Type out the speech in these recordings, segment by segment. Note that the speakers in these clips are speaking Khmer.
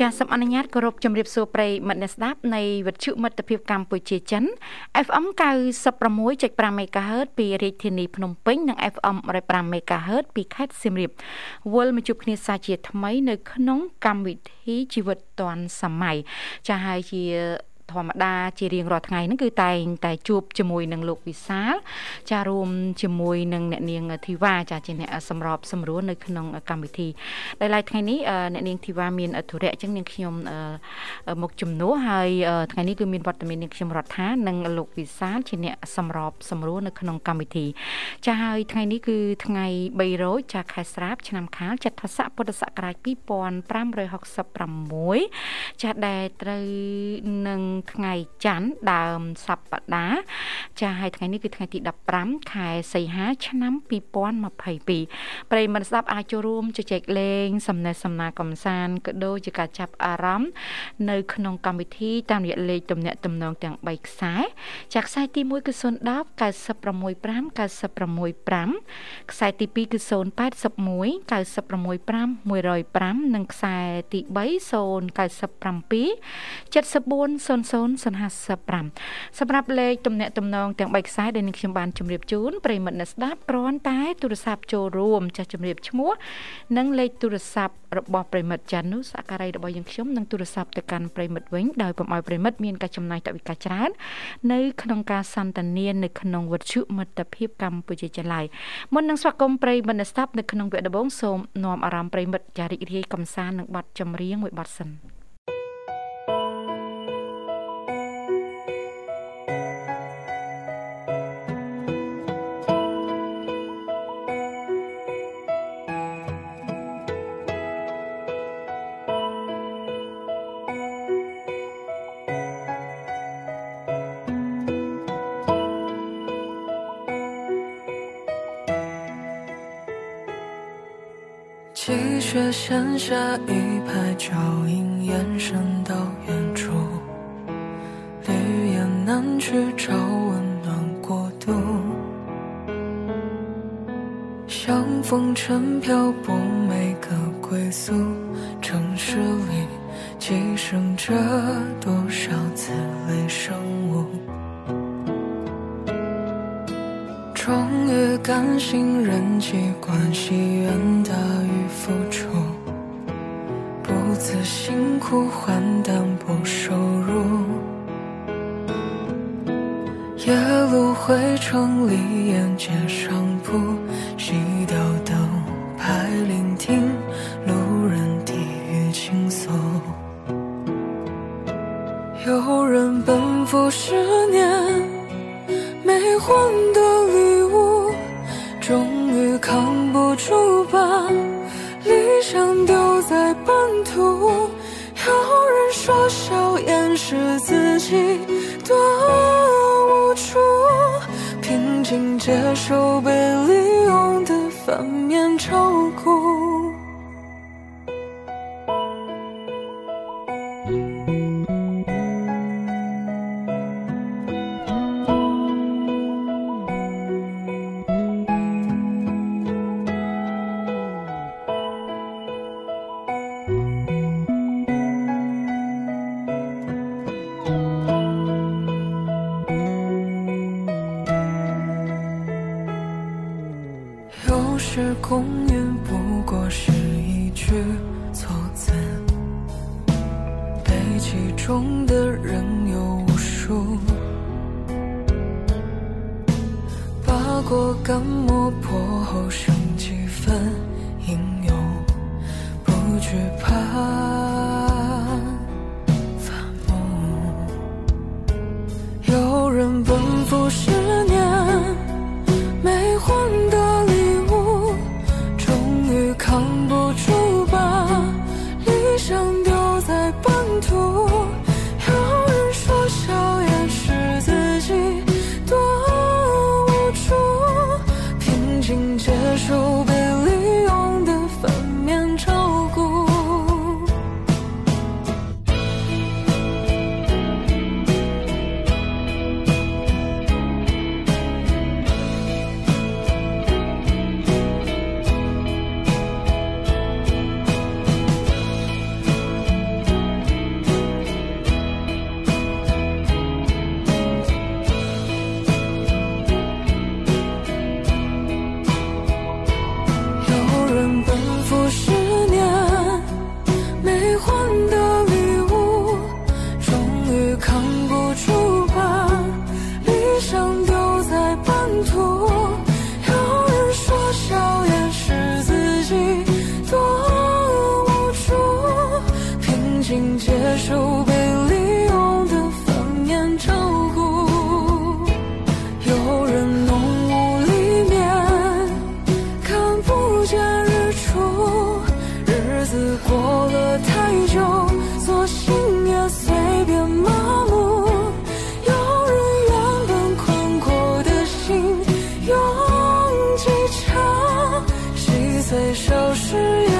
ចាសសូមអនុញ្ញាតគោរពជំរាបសួរប្រិយមិត្តអ្នកស្ដាប់នៃវិទ្យុមិត្តភាពកម្ពុជាចិន FM 96.5 MHz ពីរាជធានីភ្នំពេញនិង FM 105 MHz ពីខេត្តសៀមរាបវិលមកជួបគ្នាសាជាថ្មីនៅក្នុងកម្មវិធីជីវិតឌွန်សម័យចាហើយជា ធម្មតាជារៀងរាល់ថ្ងៃហ្នឹងគឺតែងតែជួបជាមួយនឹងលោកវិសាលចារួមជាមួយនឹងអ្នកនាងធីវ៉ាចាជាអ្នកសម្របសម្រួលនៅក្នុងកម្មវិធីដែលឡែកថ្ងៃនេះអ្នកនាងធីវ៉ាមានធុរៈអញ្ចឹងនាងខ្ញុំមកជំនួសហើយថ្ងៃនេះគឺមានវត្តមាននាងខ្ញុំរដ្ឋានិងលោកវិសាលជាអ្នកសម្របសម្រួលនៅក្នុងកម្មវិធី ចាហើយថ្ងៃនេះគឺថ្ងៃ3រោចចាខែស្រាបឆ្នាំខាលចត្វាស័កពុទ្ធសករាជ2566ចាដែលត្រូវនឹងថ្ងៃច័ន្ទដើមសប្តាហ៍ចាហើយថ្ងៃនេះគឺថ្ងៃទី15ខែសីហាឆ្នាំ2022ប្រិយមិត្តស្ដាប់អាចចូលរួមជជែកលេង សំណេះសំណាលកំសាន្តក៏ដូចជាការចាប់អារម្មណ៍នៅក្នុងកម្មវិធីតាមរយៈលេខទំនាក់ទំនងទាំង3ខ្សែចាខ្សែទី1គឺ010 965 965ខ្សែទី2គឺ081 965 105និងខ្សែទី3 097 7400 055សម្រាប់លេខទំនាក់ទំនងទាំង3ខ្សែដែលនឹងខ្ញុំបានជម្រាបជូនប្រិមិត្តអ្នកស្ដាប់គ្រាន់តែទូរស័ព្ទចូលរួមចាស់ជម្រាបឈ្មោះនិងលេខទូរស័ព្ទរបស់ប្រិមិត្តចាន់នោះសក្ការ័យរបស់យើងខ្ញុំនឹងទូរស័ព្ទទៅកាន់ប្រិមិត្តវិញដោយពុំឲ្យប្រិមិត្តមានការចំណាយតវិការច្រើននៅក្នុងការសន្ទនានៅក្នុងវិទ្យុមិត្តភាពកម្ពុជាចល័យមុននឹងស្វាគមន៍ប្រិមិត្តអ្នកស្ដាប់នៅក្នុងវគ្គដំបូងសូមនាំអារម្មណ៍ប្រិមិត្តចារីករាយកំសាន្តនឹងបទចម្រៀងមួយបទសិន 积雪线下一排脚印，延伸到远处。绿叶难去找温暖国度，像风尘漂泊每个归宿。城市里寄生着多少此类生物？终于甘心人际关系远愁苦接受被最少是有。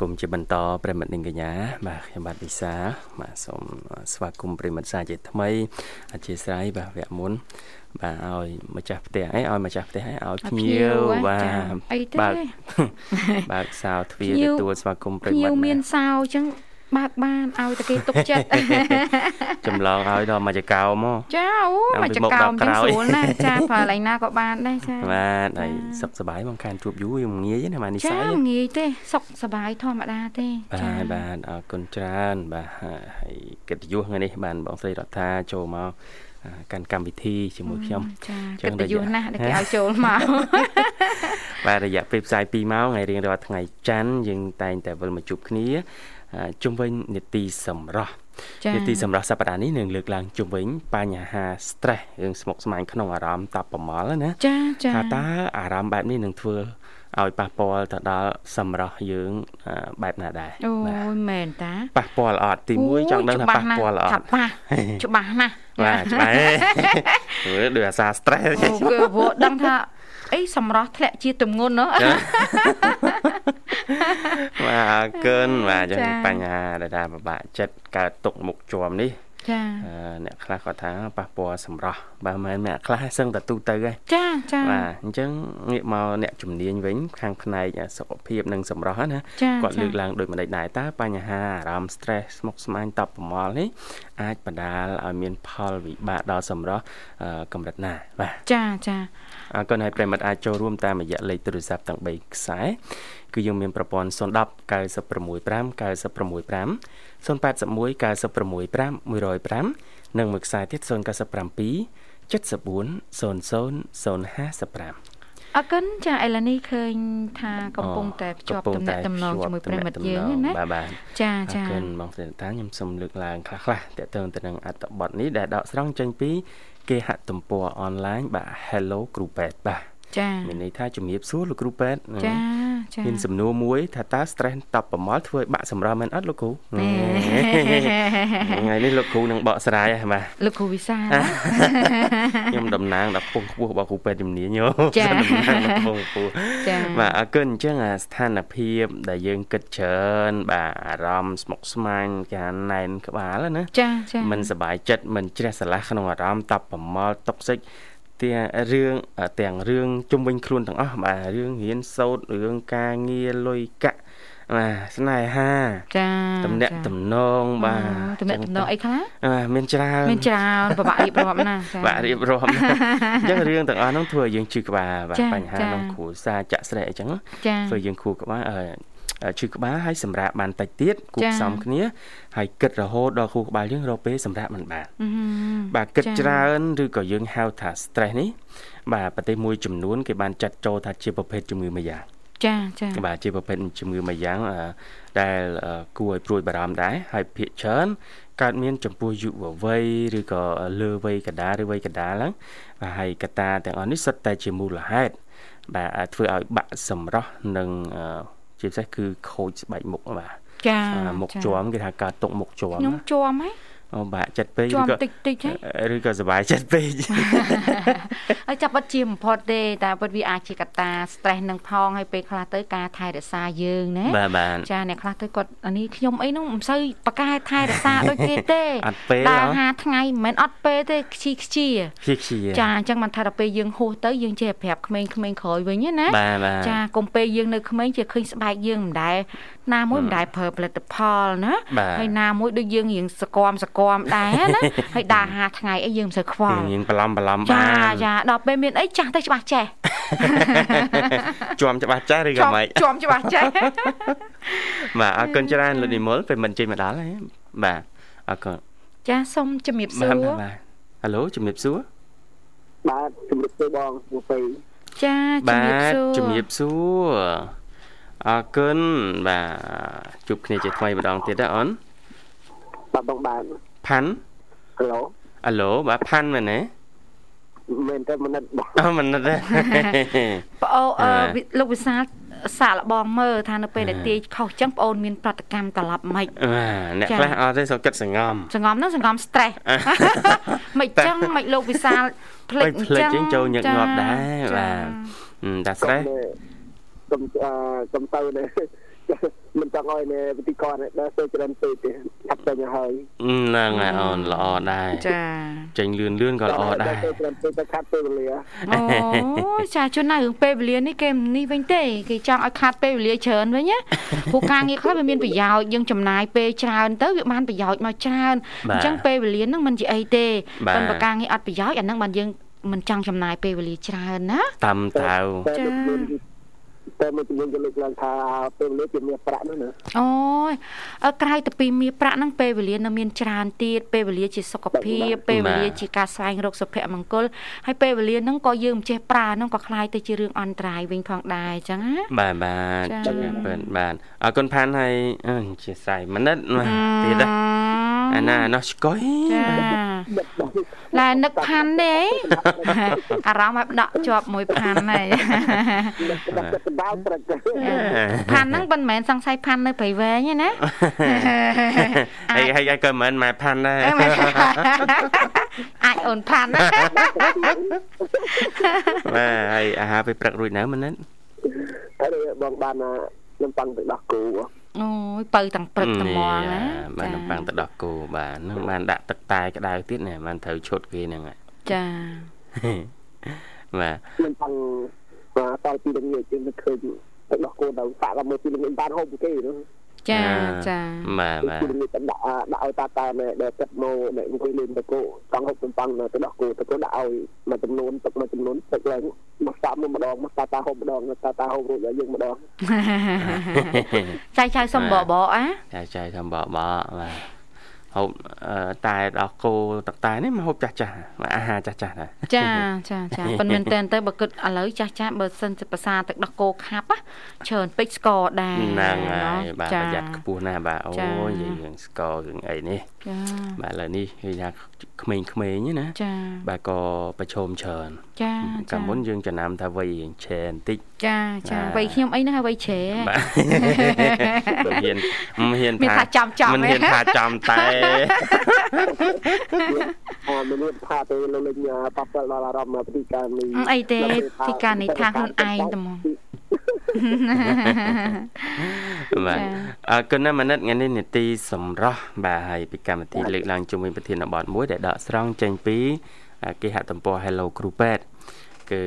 គមន៍ជាបន្តប្រិមិត្តនិងកញ្ញាបាទខ្ញុំបាទវិសាបាទសូមស្វាគមន៍ប្រិមិត្តសាជាថ្មីអធិស្ឋានបាទវគ្គមុនបាទឲ្យម្ចាស់ផ្ទះអីឲ្យម្ចាស់ផ្ទះអីឲ្យភ្ញៀវបាទបើកបើកសោទ្វារទទួលស្វាគមន៍ប្រិមិត្តភ្ញៀវមានសោអញ្ចឹង បើកបានឲ្យតែគេទុកចិត្តចម្លងឲ្យដល់មកចកោមកចាអូមកចកោមិនស្រួលណាចាបើកន្លែងណាក៏បានដែរចាបាទហើយសុខសប្បាយមកខានជួបយូរវាងាយណាបាទនិស័យចាងាយទេសុខសប្បាយធម្មតាទេចាបាទអរគុណច្រើនបាទហើយកិត្តិយសថ្ងៃនេះបានបងស្រីរដ្ឋាចូលមកកាន់កម្មវិធីជាមួយខ្ញុំចាកិត្តិយសណាស់ដែលគេឲ្យចូលមកបាទរយៈពេលផ្សាយ2ម៉ោងថ្ងៃរៀងរាល់ថ្ងៃច័ន្ទយើងតែងតែវិលមកជួបគ្នា ជុំវិញនីតិសម្រាប់នីតិសម្រាប់សប្តាហ៍នេះនឹងលើកឡើងជុំវិញបញ្ហា stress រឿងស្មុគស្មាញក្នុងអារម្មណ៍តបប្រមល់ណាចាចាថាតើអារម្មណ៍បែបនេះនឹងធ្វើឲ្យប៉ះពាល់ទៅដល់សម្រស់យើងបែបណាដែរអូយមែនតាប៉ះពាល់អត់ទី1ចង់ដឹងថាប៉ះពាល់អត់ប៉ះច្បាស់ណាស់បាទច្បាស់មើលដូចអាសា stress អូគឺព្រោះដឹងថាអីសម្រស់ធ្លាក់ជាទម្ងន់ហ៎បាទអរគុណបាទចឹងបញ្ហាដែលថាពិបាកចិត្តកើតទុកមុខជាប់នេះចាអ្នកខ្លះគាត់ថាប៉ះពាល់សម្រស់បើមិនអ្នកខ្លះសឹងតែទូទៅហ៎ចាចាបាទអញ្ចឹងងាកមកអ្នកជំនាញវិញ ខាងផ្នែកសុខភាពនិងសម្រស់ណាគាត់លើកឡើងដូចម្ដេចដែរតើបញ្ហាអារម្មណ៍ stress ស្មុគស្មាញតប់ប្រមល់នេះអាចបណ្ដាលឲ្យមានផលវិបាកដល់សម្រស់កម្រិតណាបាទចាចាអរគុណហើយប្រិមត្តអាចចូលរួមតាមរយៈលេខទូរស័ព្ទទាំង3ខ្សែ គឺយើងមានប្រព័ន្ធ010 965 965 081 965 105និងមួយខ្សែទៀត097 74 00 055អរគុណចាអេឡានីឃើញថាកំពុងតែភ្ជាប់ទំនាក់ទំនងជាមួយប្រិមិត្តយើងណាបាទបាទចាចាអរគុណបងស្រីតាខ្ញុំសូមលើកឡើងខ្លះខ្លះតើតើទៅនឹងអត្ថបទនេះដែលដកស្រង់ចេញពី គេហទំព័រអនឡាញបាទ Hello គ្រូពេទ្យបាទ ចាមានន័យថាជំរាបសួរលោកគ្រូពេទ្យចាចាមានសំណួរមួយថាតើ stress តបប្រមល់ធ្វើឲ្យបាក់សម្រាប់មែនអត់លោកគ្រូថ្ងៃនេះលោកគ្រូនឹងបកស្រាយហ៎បាទលោកគ្រូវិសាខ្ញុំតំណាងដល់ពងខ្ពស់របស់គ្រូពេទ្យជំនាញយោចាតំណាងដល់ពងខ្ពស់ចាបាទអរគុណអញ្ចឹងស្ថានភាពដែលយើងគិតច្រើនបាទអារម្មណ៍ស្មុគស្មាញគេហៅណែនក្បាលណាចាចាមិនសบายចិត្តមិនជ្រះស្រឡះក្នុងអារម្មណ៍តបប្រមល់តុកសិច ទាំងរឿងទាំងរឿងជុំវិញខ្លួនទាំងអស់បាទរឿងរៀនសូត្ររឿងការងារលុយកាក់បាទស្នេហាចាតំណាក់តំណងបាទតំណាក់តំណងអីខ្លះបាទមានច្រើនមានច្រើនពិបាករៀបរាប់ណាចាបាទរៀបរាប់ណាអញ្ចឹងរឿងទាំងអស់នោះធ្វើឲ្យយើងជឿក្បាលបាទបញ្ហាក្នុងគ្រួសារចាក់ស្រែអញ្ចឹងធ្វើយើងខួរក្បាល ឈឺក្បាលហើយសម្រាប់បានតិចទៀតគូផ្សំគ្នាហើយគិតរហូតដល់ខួរក្បាលយើងរកពេលសម្រាប់មិនបានបាទគិតច្រើនឬក៏យើងហៅថា stress នេះបាទប្រទេសមួយចំនួនគេបានចាត់ចូលថាជាប្រភេទជំងឺមួយយ៉ាងចាចាបាទជាប្រភេទជំងឺមួយយ៉ាងដែលគួរឲ្យព្រួយបារម្ភដែរហើយភាគច្រើនកើតមានចំពោះយុវវ័យឬក៏លើវ័យកដាឬវ័យកដាហ្នឹងបាទហើយកត្តាទាំងអស់នេះសុទ្ធតែជាមូលហេតុបាទធ្វើឲ្យបាក់សម្រស់និង ជាពិសេសគឺខូចស្បែកមុខបាទចាមុខជាប់គេថាកើតទុកមុខជាប់ខ្ញុំជាប់ហ៎ អូបាក់ចិត្តពេកឬក៏តិចតិចឬក៏សុបាយចិត្តពេកហើយចាប់បាត់ជាបំផុតទេតែពិតវាអាចជាកត្តា stress នឹងផងហើយពេលខ្លះទៅការថែរក្សាយើងណាបាទបាទចាអ្នកខ្លះទៅគាត់អានេះខ្ញុំអីនោះមិនសូវប្រកែថែរក្សាដូចគេទេអត់ពេលដើរហាថ្ងៃមិនមែនអត់ពេលទេខ្ជីខ្ជាខ្ជីខ្ជាចាអញ្ចឹងមិនថាដល់ពេលយើងហួសទៅយើងចេះប្រាប់ក្មេងៗក្រោយវិញណាចាកុំពេលយើងនៅក្មេងជាឃើញស្បែកយើងមិនដែលណាមួយមិនដែលប្រើផលិតផលណាហើយណាមួយដូចយើងរៀងសកមសកមដែរណាហើយដើរហាថ្ងៃអីយើងមិនសូវខ្វល់យើងបន្លំបន្លំបានចាចាដល់ពេលមានអីចាស់ទៅច្បាស់ចេះជាប់ច្បាស់ចេះឬក៏មិនជាប់ច្បាស់ចេះបាទអរគុណច្រើនលោកនិមលពេលមិនចេញមកដល់ហ៎បាទអរគុណចាសូមជំរាបសួរបាទហៅឡូជំរាបសួរបាទជំរាបសួរបងពូពេចាជំរាបសួរជំរាបសួរអរគុណបាទជួបគ្នាជាថ្មីម្ដងទៀតណាអូនបាទបងបាទ ផាន់ហៅឡូហៅឡូបាទផាន់មែនទេមែនតែមនិតបងអូមនិតទេប្អូអឺលោកវិសាលសាកល្បងមើលថានៅពេលដែលទាយខុសចឹងបងអូនមានប្រតិកម្មត្រឡប់មិនអ្នកខ្លះអត់ទេសុខចិត្តសង្ងំសង្ងំហ្នឹងសង្ងំ stress មិនចឹងមិនលោកវិសាលភ្លេចអញ្ចឹងចូលញឹកញាប់ដែរបាទតែ stress កុំកុំទៅ មិនចង់ឲ្យនៅពិធីករដើរទៅច្រើនពេកទេថាប់តែហើយហ្នឹងហើយអូនល្អដែរចាចេញលឿនលឿនក៏ល្អដែរទៅច្រើនពេកទៅខាត់ពេលវេលាអូចាជួនណារឿងពេលវេលានេះគេនេះវិញទេគេចង់ឲ្យខាត់ពេលវេលាច្រើនវិញណាព្រោះការងារខ្លះវាមានប្រយោជន៍យើងចំណាយពេលច្រើនទៅវាបានប្រយោជន៍មកច្រើនអញ្ចឹងពេលវេលាហ្នឹងមិនជាអីទេប៉ុន្តែការងារអត់ប្រយោជន៍អាហ្នឹងបានយើងមិនចង់ចំណាយពេលវេលាច្រើនណាតាមតៅចា តែមួយជំនាញក៏លើកឡើងថាពេលវេលាជាមាសប្រាក់នោះណាអូក្រៅទៅពីមាសប្រាក់ហ្នឹងពេលវេលានៅមានច្រើនទៀតពេលវេលាជាសុខភាពពេលវេលាជាការស្វែងរកសុភមង្គលហើយពេលវេលាហ្នឹងក៏យើងមិនចេះប្រើហ្នឹងក៏คล้ายទៅជារឿងអន្តរាយវិញផងដែរអញ្ចឹងណាបាទបាទចឹងបាទបាទអរគុណផានហើយជាស័យមនិតទៀតអាណាណោះស្គយចា ឡែនឹកផាន់ទេអារម្មណ៍ឲ្យដកជាប់មួយផាន់ហើយផាន់ហ្នឹងមិនមែនសង្ស័យផាន់នៅព្រៃវែងទេណាហើយហើយក៏មិនមែនផាន់ដែរអាចអូនផាន់ណាបាទហើយអាហារពេលព្រឹករួចនៅមិនហ្នឹងហើយបងបាននំប៉័ងទឹកដោះគោ អូយបើទាំងព្រឹកទាំងម៉ោងណាបាទនំប៉័ងទឹកដោះគោបាទនឹងបានដាក់ទឹកតែក្តៅទៀតណាបានត្រូវឈុតគេហ្នឹងចាបាទនំប៉័ងបាទតពីល្ងាចយើងឃើញទឹកដោះគោនៅសាក់ដល់មើលពីល្ងាចបានហូបគេហ្នឹង ចាចាបាទបាទពីនេះដាក់ដាក់ឲ្យតាតាដែលទឹកមកដែលអង្គុយលេងតកោចង់ហូបសំប៉ងទៅដោះគោតកោដាក់ឲ្យមួយចំនួនទឹកមួយចំនួនទឹកឡើងមកសាប់មកម្ដងមកតាតាហូបម្ដងតាតាហូបរួចឲ្យយើងម្ដងចៃចៃសំបបអាចៃចៃសំបបបាទ ហូបតែដល់គោទឹកតែនេះមកហូបចាស់ចាស់អាហារចាស់ចាស់ដែរចាចាចាប៉ុន្មានតែនទៅបើគិតឥឡូវចាស់ចាស់បើសិនជាភាសាទឹកដោះគោខាប់ច្រើនពេកស្ករដែរហ្នឹងហើយបាទប្រយ័ត្នខ្ពស់ណាស់បាទអូយយើងស្កររឿងអីនេះចាបាទឥឡូវនេះគឺថាក្មេងៗណាចាបាទក៏ប្រឈមច្រើនចាកាលមុនយើងចំណាំថាវ័យរៀងឆេបន្តិចចាចាវ័យខ្ញុំអីណាវ័យឆេបាទហ៊ានមិនហ៊ានថាថាចំចំមិនហ៊ានថាចំតែអឺមនុស្សថាទៅលើលេងប៉ះពាល់ដល់អារម្មណ៍ពីការនេះអីទេពីការនេះថាខ្លួនឯងតែហ្មង បាទអរគុណណាស់មនិតថ្ងៃនេះនេតិសម្រោះបាទហើយពីកម្មវិធីលើកឡើងជុំវិញប្រធានបទមួយដែលដកស្រង់ចេញពីគេហទំព័រ Hello គ្រូពេទ្យគឺ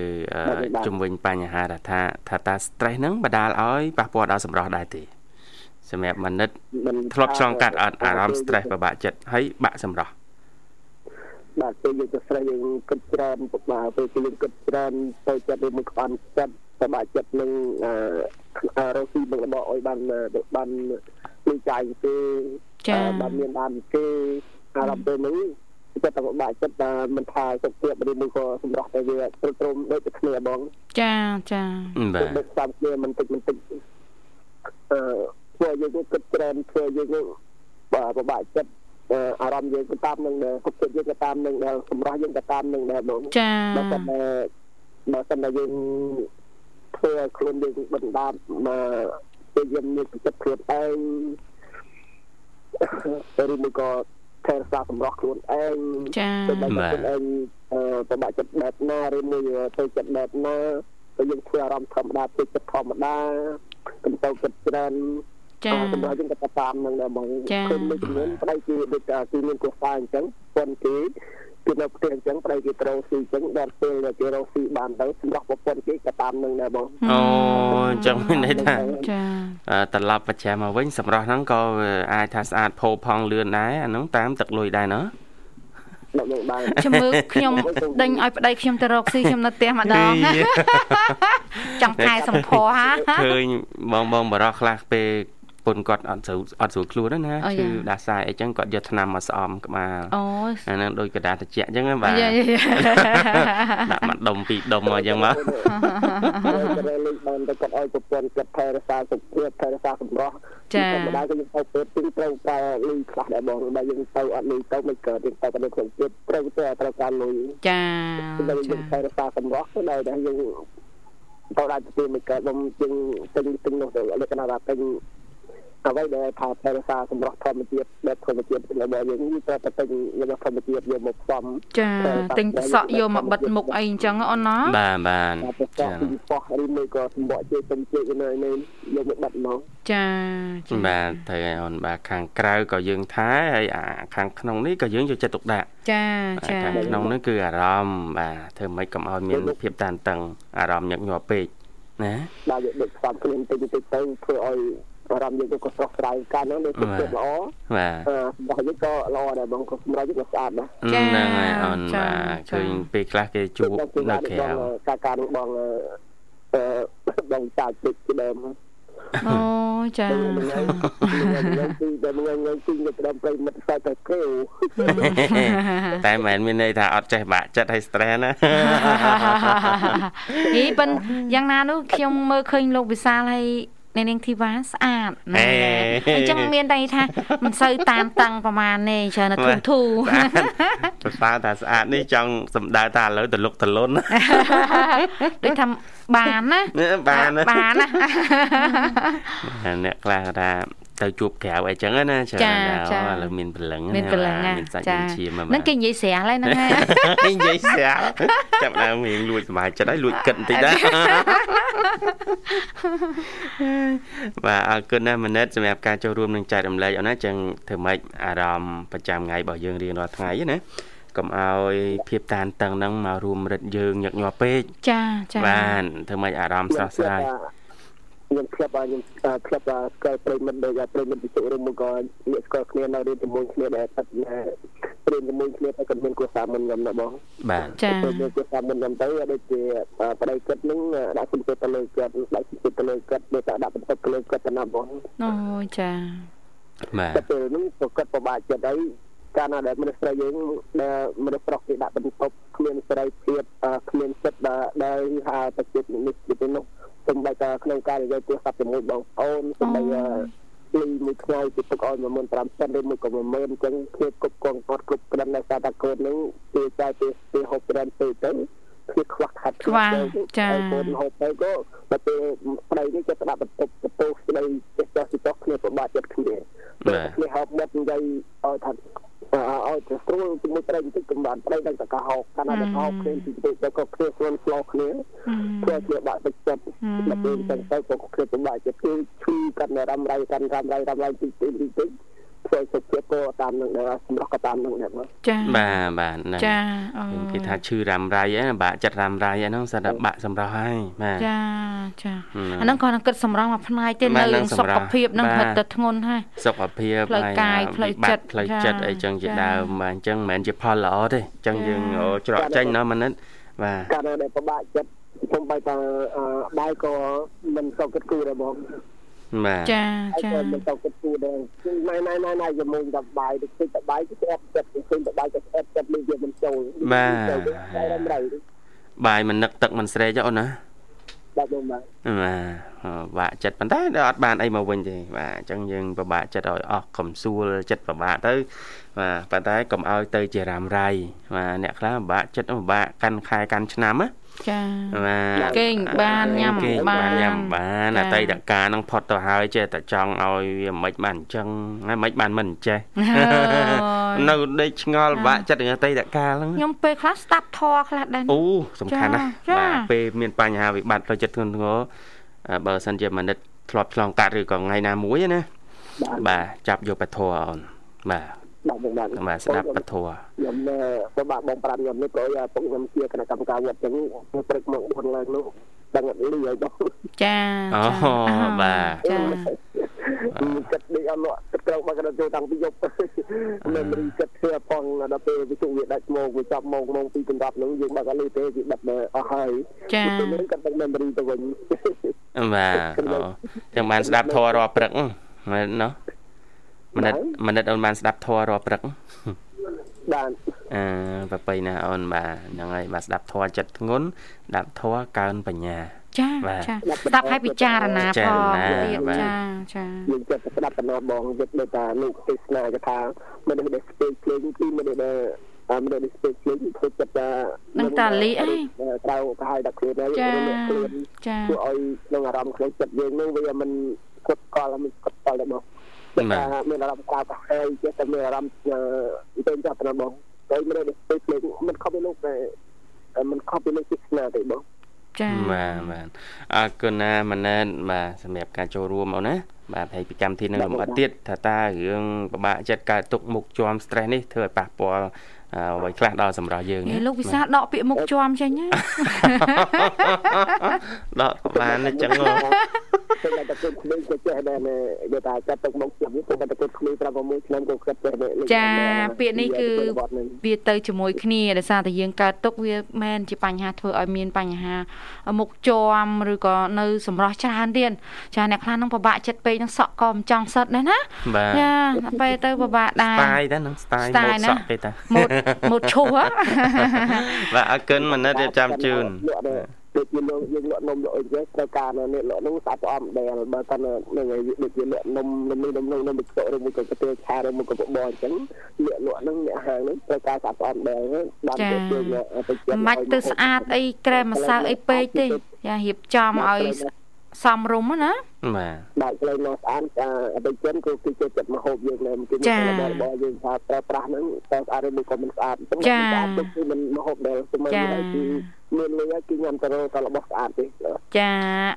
ជំវិញបញ្ហាថាថាតា stress ហ្នឹងបដាលឲ្យប៉ះពាល់ដល់សម្រស់ដែរទេសម្រាប់មនិតធ្លាប់ឆ្លងកាត់អត់អារម្មណ៍ stress ពិបាកចិត្តហើយបាក់សម្រស់បាទពេលយើងទៅ stress យើងគិតច្រើនពុកបាទពេលយើងគិតច្រើនទៅចិត្តឬមួយក្បានចិត្ត សមាជិកនឹងរកស៊ីបង្កឲ្យបានបានលុយចាយគេបានមានបានគេអារម្មណ៍ពេលនេះចិត្តតែបាក់ចិត្តតែមិនថាសុខភាពឬមួយក៏សម្រស់តែវាទ្រុឌទ្រោមដូចតែគ្នាបង ចាចាបាទដូចតាមគ្នាមិនតិចមិនតិចអឺធ្វើយើងគិតច្រើនធ្វើយើងបាទពិបាកចិត្តអារម្មណ៍យើងក៏តាមនឹងដែរសុខភាពយើងក៏តាមនឹងដែរសម្រស់យើងក៏តាមនឹងដែរបងចាបើសិនតែបើសិនតែយើង ធ្វើឲ្យខ្លួនយើងបណ្ដាប់មកពេលយើងមានចិត្តខ្លួនឯងឬមួយក៏ថែរក្សាសម្រស់ខ្លួនឯងចា៎ទៅដល់ខ្លួនឯងប្របាក់ចិត្តបែបណាឬមួយទៅចិត្តបែបណាទៅយើងធ្វើអារម្មណ៍ធម្មតាទៅចិត្តធម្មតាកុំទៅគិតច្រើនចា៎សម្រាប់យើងក៏តាមនឹងដែរបងគឺមួយចំនួនប្តីគឺដូចគឺមានគូស្វាអញ្ចឹងប៉ុនគេ គឺនៅផ្ទះអញ្ចឹងប្តីគេត្រូវស៊ីអញ្ចឹងដល់ពេលគេរកស៊ីបានទៅសម្រាប់ប្រពន្ធគេក៏តាមនឹងដែរបងអូអញ្ចឹងមានន័យថាចាត្រឡប់ប្រចាំមកវិញសម្រាប់ហ្នឹងក៏អាចថាស្អាតផូរផង់លឿនដែរអាហ្នឹងតាមទឹកលុយដែរណ៎ដល់នឹងបានខ្ញុំមើលខ្ញុំដេញឲ្យប្តីខ្ញុំទៅរកស៊ីខ្ញុំនៅផ្ទះម្ដងចង់កែសម្ផស្សហាឃើញបងបងបរោះខ្លះពេល ពុនគាត់អត់ស្រួលអត់ស្រួលខ្លួនណាឈឺដាសាយអីចឹងគាត់យកថ្នាំមកស្អំក្បាលអូអាហ្នឹងដូចកដាត្រជាក់ចឹងបាទដាក់មកដុំពីរដុំមកចឹងមកតែលេខបានទៅគាត់ឲ្យប្រពន្ធគាត់ថែរក្សាសុខភាពថែរក្សាសម្រស់ចាធម្មតាគឺយើងទៅពេទ្យទីត្រូវប្រើលុយខ្លះដែរបងបើយើងទៅអត់លុយទៅមិនកើតទេទៅតែក្នុងជាតិត្រូវតែត្រូវការលុយចាចាយើងថែរក្សាសម្រស់ទៅដែរយើងទៅដល់ទីមិនកើតខ្ញុំយើងទិញទិញនោះទៅលក្ខណៈថាទិញ អ្វីដែលថាថែរក្សាសម្រស់ធម្មជាតិបែបធម្មជាតិរបស់យើងនេះត្រូវតែទិញរបស់ធម្មជាតិយកមកផ្សំចាទិញសក់យកមកបិទមុខអីអញ្ចឹងអូនណាបាទបាទចាពីប៉ោះឬមួយក៏សម្បកជាសំជែកនៅនេះយកមកបិទមកចាបាទត្រូវហើយអូនបាទខាងក្រៅក៏យើងថែហើយអាខាងក្នុងនេះក៏យើងយកចិត្តទុកដាក់ចាចាខាងក្នុងនេះគឺអារម្មណ៍បាទធ្វើម៉េចកុំឲ្យមានភាពតានតឹងអារម្មណ៍ញឹកញាប់ពេកណាបាទយកដឹកផ្សំខ្លួនតិចតិចទៅធ្វើឲ្យ អារម្មណ៍យើងក៏ស្រស់ស្រាយកាលហ្នឹងដូចទឹកចិត្តល្អបាទរបស់យើងក៏ល្អដែរបងក៏សម្រាប់យើងក៏ស្អាតដែរហ្នឹងហើយអូនបាទឃើញពេលខ្លះគេជួបនៅក្រៅការការរបស់អឺបងចាច់ពេកដើមអូចាគឺតែងងងគឺទៅដល់ប្រិមិត្តសាច់តែគ្រូតែមិនមានន័យថាអត់ចេះបាក់ចិត្តឲ្យ stress ណាហីប៉ុនយ៉ាងណានោះខ្ញុំមើលឃើញលោកវិសាលហើយ អ្នកនាងធីវ៉ាស្អាតណាអញ្ចឹងមានន័យថាមិនសូវតាមតាំងប្រហែលទេច្រើនធូធូប្រសើរថាស្អាតនេះចង់សំដៅថាឥឡូវតលុកតលុនដូចថាបានណាបានបានណាអ្នកខ្លះថា ទៅជួបក្រៅអីចឹងណាច្រើនណាស់ឥឡូវមានព្រលឹងមានព្រលឹងមានសាច់មានឈាមហ្នឹងគេនិយាយស្រាលហើយហ្នឹងហើយនិយាយស្រាលចាប់ដើមរៀងលួចសុបាយចិត្តហើយលួចគិតបន្តិចដែរបាទអរគុណណាស់មនិតសម្រាប់ការចូលរួមនឹងចែករំលែកអូនណាចឹងធ្វើម៉េចអារម្មណ៍ប្រចាំថ្ងៃរបស់យើងរៀងរាល់ថ្ងៃណាកុំឲ្យភាពតានតឹងហ្នឹងមករួមរិទ្ធយើងញឹកញាប់ពេកចាចាបានធ្វើម៉េចអារម្មណ៍ស្រស់ស្រាយ ខ្ញុំធ្លាប់ខ្ញុំធ្លាប់ស្គាល់ប្រិមិត្តដូចប្រិមិត្តវិសុឬមកក៏អ្នកស្គាល់គ្នានៅរៀនជាមួយគ្នាដែលថារៀនជាមួយគ្នាតែគាត់មានគួរសារមុនខ្ញុំណាបងបាទចា៎មានគួរសារមុនខ្ញុំទៅដូចជាប្តីគាត់នឹងដាក់សុំទៅលើគាត់ដាក់សុំទៅលើគាត់មេតាដាក់បន្ទុកទៅលើគាត់ទៅណាបងអូចា៎បាទពេលនេះគាត់ពិបាកចិត្តហើយកាលណាដែលមនុស្សស្រីយើងដែលមនុស្សប្រុសគេដាក់បន្ទុកគ្មានសេរីភាពគ្មានចិត្តដែលហៅតែចិត្តនេះទៅនោះ សំបីតាក្នុងការនិយាយទូរស័ព្ទជាមួយបងប្អូនសំបីលីមួយថ្ងៃទៅទុកឲ្យ15000សិនឬមួយក៏10000អញ្ចឹងភាពគ្រប់គងអត់គ្រប់ក្រិនដោយសារតែកូននឹងគេចាយពីពី60ក្រិនទៅទៅគឺខ្វះខាតខ្វះចាកូនហូបទៅក៏ទៅពេលប្តីនេះចិត្តដាក់បន្ទប់បន្ទោស្ដីចេះចោះទៅគ្នាប្របាចិត្តគ្នាគ្នាហូបមកនិយាយឲ្យថា ឲ្យទៅស្រួលជាមួយប្តីបន្តិចកំបានប្តីដល់តកហោកាលណាតកហោគ្នាទីទៅទៅក៏គ្នាស្រួលស្លោគ្នាធ្វើជាបាក់ទឹកចិត្តដល់ពេលទៅទៅក៏គ្នាពិបាកចិត្តគឺឈឺកាន់រ៉ាំរៃកាន់រ៉ាំរៃរ៉ាំរៃតិចតិចតិច ធ្វើសុខភាពក៏តាមនឹងដែរសម្រាប់ក៏តាមនឹងដែរបាទចាបាទបាទហ្នឹងចាគេថាឈឺរ៉ាំរៃហ្នឹងបាក់ចិត្តរ៉ាំរៃហ្នឹងសិតតែបាក់សម្រាប់ហើយបាទចាចាអាហ្នឹងគាត់នឹងគិតសម្រងមួយផ្នែកទេនៅរឿងសុខភាពហ្នឹងហិតទៅធ្ងន់ហើយសុខភាពផ្លូវកាយផ្លូវចិត្តផ្លូវចិត្តអីចឹងជាដើមបាទអញ្ចឹងមិនមែនជាផលល្អទេអញ្ចឹងយើងច្រកចេញណាស់មិនបាទកាលដែលពិបាកចិត្តខ្ញុំបែរថាបាយក៏មិនសុខគិតគូរដែរបង បាទចាចាមិនទៅគិតគូរដែរណៃណៃណៃណៃជាមួយតបាយទៅតិចតបាយទៅស្អប់ចិត្តទៅតបាយទៅស្អប់ចិត្តនេះវាមិនចូលបាទបាយមិននឹកទឹកមិនស្រេកអូនណាបាទបងបាទបាទបាក់ចិត្តប៉ុន្តែអត់បានអីមកវិញទេបាទអញ្ចឹងយើងពិបាកចិត្តឲ្យអស់កំសួលចិត្តពិបាកទៅបាទប៉ុន្តែកុំឲ្យទៅជារ៉ាំរ៉ៃបាទអ្នកខ្លះពិបាកចិត្តពិបាកកាន់ខែកាន់ឆ្នាំណា ចាបាទគេងបានញ៉ាំបានញ៉ាំបានអតីតកាលនឹងផុតទៅហើយចេះតែចង់ឲ្យវាមិនបានអញ្ចឹងហើយមិនបានមិនចេះនៅដេកឆ្ងល់បាក់ចិត្តនឹងអតីតកាលហ្នឹងខ្ញុំពេលខ្លះស្ដាប់ធរខ្លះដែរអូសំខាន់ណាស់បាទពេលមានបញ្ហាវិបត្តិផ្លូវចិត្តធ្ងន់ធ្ងរបើសិនជាមនិតធ្លាប់ឆ្លងកាត់ឬក៏ថ្ងៃណាមួយណាបាទចាប់យកបធរអូនបាទ បាទបាទបាទស្ដាប់ពធខ្ញុំពិបាកបងប្រាប់ខ្ញុំនេះក៏ពុកខ្ញុំជាគណៈកម្មការវត្តចឹងព្រឹកមក4ឡើងនោះដឹងអត់លីហើយបងចាអូបាទចាគិតនេះអត់លក់ទឹកត្រូវមកដល់ចូលតាំងពីយប់មិនរីគិតធ្វើផងដល់ពេលវិសុវាដាច់មកវាចាប់មកម៉ោង2កន្លប់ហ្នឹងយើងបាក់អត់លីទេវាបិទអស់ហើយចាពេលគាត់ដឹង memory ទៅវិញបាទអូចឹងបានស្ដាប់ធររាល់ព្រឹកមែនណោះ មនិតមនិតអូនបានស្ដាប់ធម៌រាល់ព្រឹកបានអឺប្របីណាអូនបាទហ្នឹងហើយបាទស្ដាប់ធម៌ចិត្តធ្ងន់ស្ដាប់ធម៌កើនបញ្ញាចាចាស្ដាប់ឲ្យពិចារណាផងទៀតចាចាយើងចិត្តស្ដាប់តំណបងយើងដូចថាលោកទេសនាកថាមិនដែលស្ពេកភ្លេងគឺមិនដែលតាមដែលស្ពេកភ្លេងគឺចិត្តថានឹងតាលីអីត្រូវទៅឲ្យដាក់ខ្លួនហើយខ្លួនជួយឲ្យក្នុងអារម្មណ៍ខ្លួនចិត្តយើងនឹងវាមិនគត់កលមិនគត់កលរបស់ ងមានអារម្មណ៍កៅកាហើយចេះតែមានអារម្មណ៍ទៅចាប់ទៅបងតែមិនได้ទៅភ្លេងមិនខុសពីលោកតែមិនខុសពីលោកទស្សនាទេបងចា៎បាទបាទអរគុណណាម៉ណែនបាទសម្រាប់ការចូលរួមអូនណាបាទហើយពីកម្មវិធីនឹងលំអិតទៀតថាតើរឿងពិបាកចិត្តកើតទុកមុខជាប់ stress នេះធ្វើឲ្យប៉ះពាល់អ្វីខ្លះដល់សម្រាប់យើងលោកវិសាដកពាក្យមុខជាប់ចេញដកបានអញ្ចឹង តែតែគុំក្មេងក៏ចេះដែរគេថាចាត់ទុកមុខជាប់នេះតែតែគុំក្មេង5 6ឆ្នាំក៏គិតដែរចាពាក្យនេះគឺវាទៅជាមួយគ្នាដោយសារតែយើងកើតទុកវាមែនជាបញ្ហាធ្វើឲ្យមានបញ្ហាមុខជាំឬក៏នៅសម្រស់ច្រើនទៀតចាអ្នកខ្លះនឹងពិបាកចិត្តពេកនឹងសក់ក៏មិនចង់សិតដែរណាចាពេលទៅពិបាកដែរស្ទាយដែរនឹងស្ទាយម៉ូតសក់ទេតាម៉ូតម៉ូតឈូសបាទអរគុណមនិតរៀបចំជូន ដូចជាលោកយើងលក់នំលក់អីចឹងត្រូវការនេះលក់នោះស្អាតស្អំដែលបើតើនឹងដូចជាលក់នំនំនេះនំនោះនំទឹកឬមួយក៏កាទៀឆាឬមួយក៏បបរអញ្ចឹងលក់លក់ហ្នឹងអ្នកហាងហ្នឹងត្រូវការស្អាតស្អំដែលបានទៅជើងទៅចិត្តមិនទៅស្អាតអីក្រែមម្សៅអីពេកទេយ៉ារៀបចំឲ្យសំរុំណាបាទបាទផ្លូវនោះស្អាតអតិជនគឺគឺចូលចិត្តមកហូបយើងដែរគឺរបស់យើងថាប្រើប្រាស់ហ្នឹងតែស្អាតឬមួយក៏មិនស្អាតចាស្អាតគឺមិនមកហូបដែរគឺមិនគឺ មានលុយគឺញ៉ាំទៅទៅរបស់ស្អាតទេចា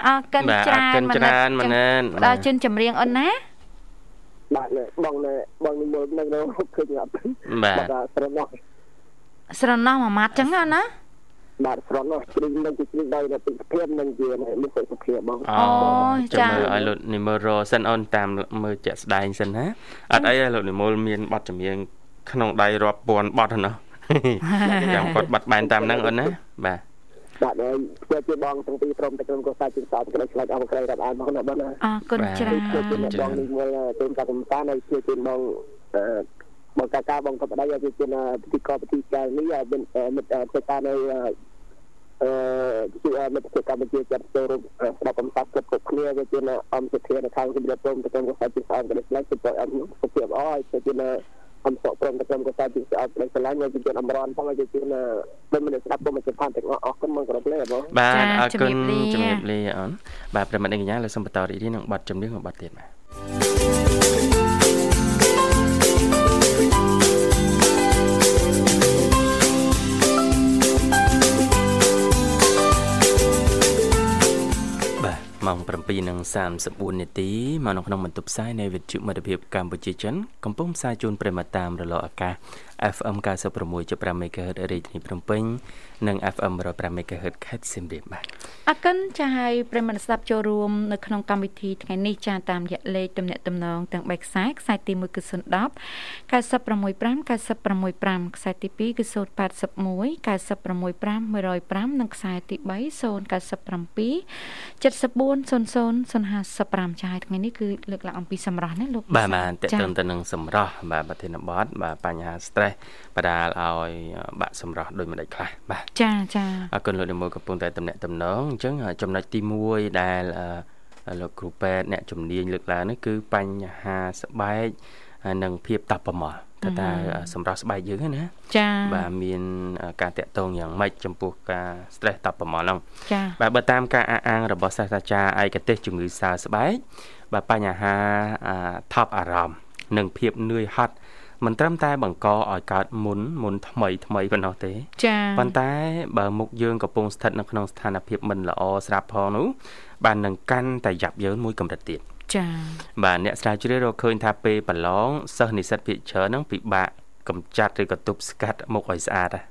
អរគុណច្រើនមិនច្រើនមិនណែនដល់ជិនចម្រៀងអូនណាបាទបងបងនិមលនៅនៅឃើញអត់បាទស្រណោះស្រណោះមួយម៉ាត់ចឹងណាបាទស្រន់នោះជ្រីងនឹងជ្រីងដៃនៅពីភាពនឹងជាមានសុខភាពបងអូចាមើលឲ្យលោកនិមលរសិនអូនតាមមើលជាក់ស្ដែងសិនណាអត់អីទេលោកនិមលមានបទចម្រៀងក្នុងដៃរាប់ពាន់បទហ្នឹង ចាំគាត់បាត់បែនតាមហ្នឹងអូនណាបាទបាទហើយជាជាបងទាំងពីរព្រមតែក្រុមកសាជាសោតក្តីឆ្លាច់អស់ក្រៃរាប់អានមកណាបងណាអរគុណច្រើនជាជាបងនេះមើលជូនកាកំសានហើយជាជាបងបងកាកាបងកបដៃឲ្យជាពិធីកពិធីការនេះឲ្យមិត្តធ្វើការនៅអឺជាមិត្តកម្ពុជាចាត់ចូលរួមស្ដាប់កំសាប់គ្រប់គ្រប់គ្នាវាជាអង្គសិទ្ធិនៅខាងជំរាបព្រមទៅក្រុមកសាជាស្អមក្តីឆ្លៃសុខអត់សុខភាពអស់ហើយជាអ ង្គសក់ព្រមទៅក្រុមកសាជាស្អមក្តីឆ្លៃវាជាអមរនផងហើយជាមិនមិនស្ដាប់ពុំជាផានទាំងអស់អស់គុណមកគ្រប់លេបងបាទអរគុណជំរាបលាអូនបាទប្រិមត្តអង្គញ្ញាលើសូមបន្តរីករាយនឹងប័ណ្ណចម្រៀងមួយប័ណ្ណទៀតបាទម៉ោង 7:34នាទីមកនៅក្នុងបន្ទប់ផ្សាយនៃវិទ្យុមិត្តភាពកម្ពុជាចិនកំពុងផ្សាយជូនប្រិមត្តតាមរលកអាកាស FM 96.5 MHz រាជធានីភ្នំពេញនិង FM 105 MHz ខេត្តសៀមរាបបាទអរគុណចាឲ្យប្រិមត្តស្ដាប់ចូលរួមនៅក្នុងកម្មវិធីថ្ងៃនេះចាតាមរយៈលេខទំនាក់ទំនងទាំង3ខ្សែខ្សែទី1គឺ010 965 965ខ្សែទី2គឺ081 965 105និងខ្សែទី3 097 7400 055ចាឲ្យថ្ងៃនេះគឺលើកឡើងអំពីសម្រស់ណាលោកបាទបាទតើតើទៅនឹងសម្រស់បាទប្រធានបទបាទបញ្ហា stress បដាលឲ្យបាក់សម្រស់ដោយមិនដាច់ខ្លះបាទចាចាអរគុណលោកនិមលកំពុងតែតំណាក់តំណងអញ្ចឹងចំណុចទី1ដែលលោកគ្រូពេទ្យអ្នកជំនាញលើកឡើងនេះគឺបញ្ហាស្បែកនិងភាពតបប្រមល់ តើតើសម្រាប់ស្បែកយើងណាចា៎បាទមានការតាក់ទងយ៉ាងម៉េចចំពោះការ stress តបប្រមល់ហ្នឹងចា៎បាទបើតាមការអះអាងរបស់សាស្ត្រាចារ្យឯកទេសជំងឺសើស្បែកបាទបញ្ហាថប់អារម្មណ៍និងភាពនឿយហត់មិនត្រឹមតែបង្កឲ្យកើតមុនមុនថ្មីថ្មីប៉ុណ្ណោះទេ ចា៎ប៉ុន្តែបើមុខយើងកំពុងស្ថិតនៅក្នុងស្ថានភាពមិនល្អស្រាប់ផងនោះបាននឹងកាន់តែយ៉ាប់យ៉ឺនមួយកម្រិតទៀតចា៎ បាទអ្នកស្រាវជ្រាវរកឃើញថាពេលប្រឡងសិស្សនិស្សិតភាគច្រើនហ្នឹងពិបាកកម្ចាត់ឬក៏ទប់ស្កាត់មុខឲ្យស្អាតណា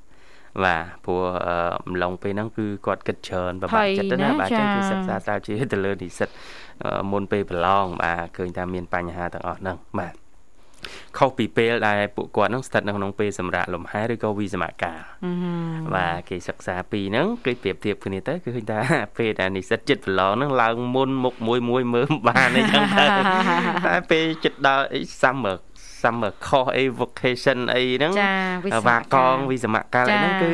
បាទព្រោះអំឡុងពេលហ្នឹងគឺគាត់គិតច្រើនប្របាក់ចិត្តទៅណាបាទចឹងគឺសិក្សាស្រាវជ្រាវទៅលើនិស្សិតមុនពេលប្រឡងបាទឃើញថាមានបញ្ហាទាំងអស់ហ្នឹងបាទ ខុសពីពេលដែលពួកគាត់នឹងស្ថិតនៅក្នុងពេលសម្រាប់លំហែឬក៏វិសមកាលបាទគេសិក្សាពីហ្នឹងគេប្រៀបធៀបគ្នាទៅគឺឃើញថាពេលដែលនិស្សិតចិត្តប្រឡងហ្នឹងឡើងមុនមុខមួយមួយមើលបានអីចឹងទៅតែពេលចិត្តដល់អី summer summer course អី vocation អីហ្នឹងវាកងវិសមកាលអីហ្នឹងគឺ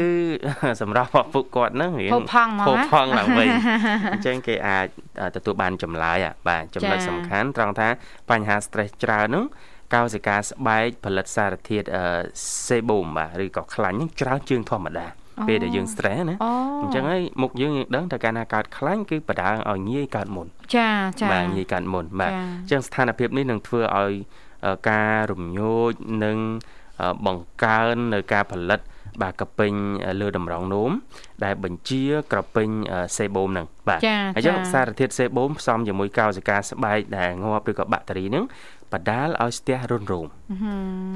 សម្រាប់ពួកគាត់ហ្នឹងរៀងផងមកផងឡើងវិញអញ្ចឹងគេអាចទទួលបានចម្លើយបាទចំណុចសំខាន់ត្រង់ថាបញ្ហា stress ច្រើនហ្នឹង កោសិកាស្បែកផលិតសារធាតុសេបូមបាទឬក៏ខ្លាញ់នឹងច្រើនជាងធម្មតាអូពេលដែលយើង stress ណាអញ្ចឹងហើយមុខយើងយើងដឹងថាកាលណាកើតខ្លាញ់គឺបដាងឲ្យងាយកើតមុនចាចាបាទងាយកើតមុនបាទអញ្ចឹងស្ថានភាពនេះនឹងធ្វើឲ្យការរំញោចនិងបង្កើននៅការផលិត បាទក្រពេញលើតម្រងនោមដែលបញ្ជាក្រពេញសេបូមហ្នឹងបាទអញ្ចឹងសារធាតុសេបូមផ្សំជាមួយកោសិកាស្បែកដែលងាប់ឬក៏បាក់តេរីហ្នឹងបដាលឲ្យស្ទះរុនរោម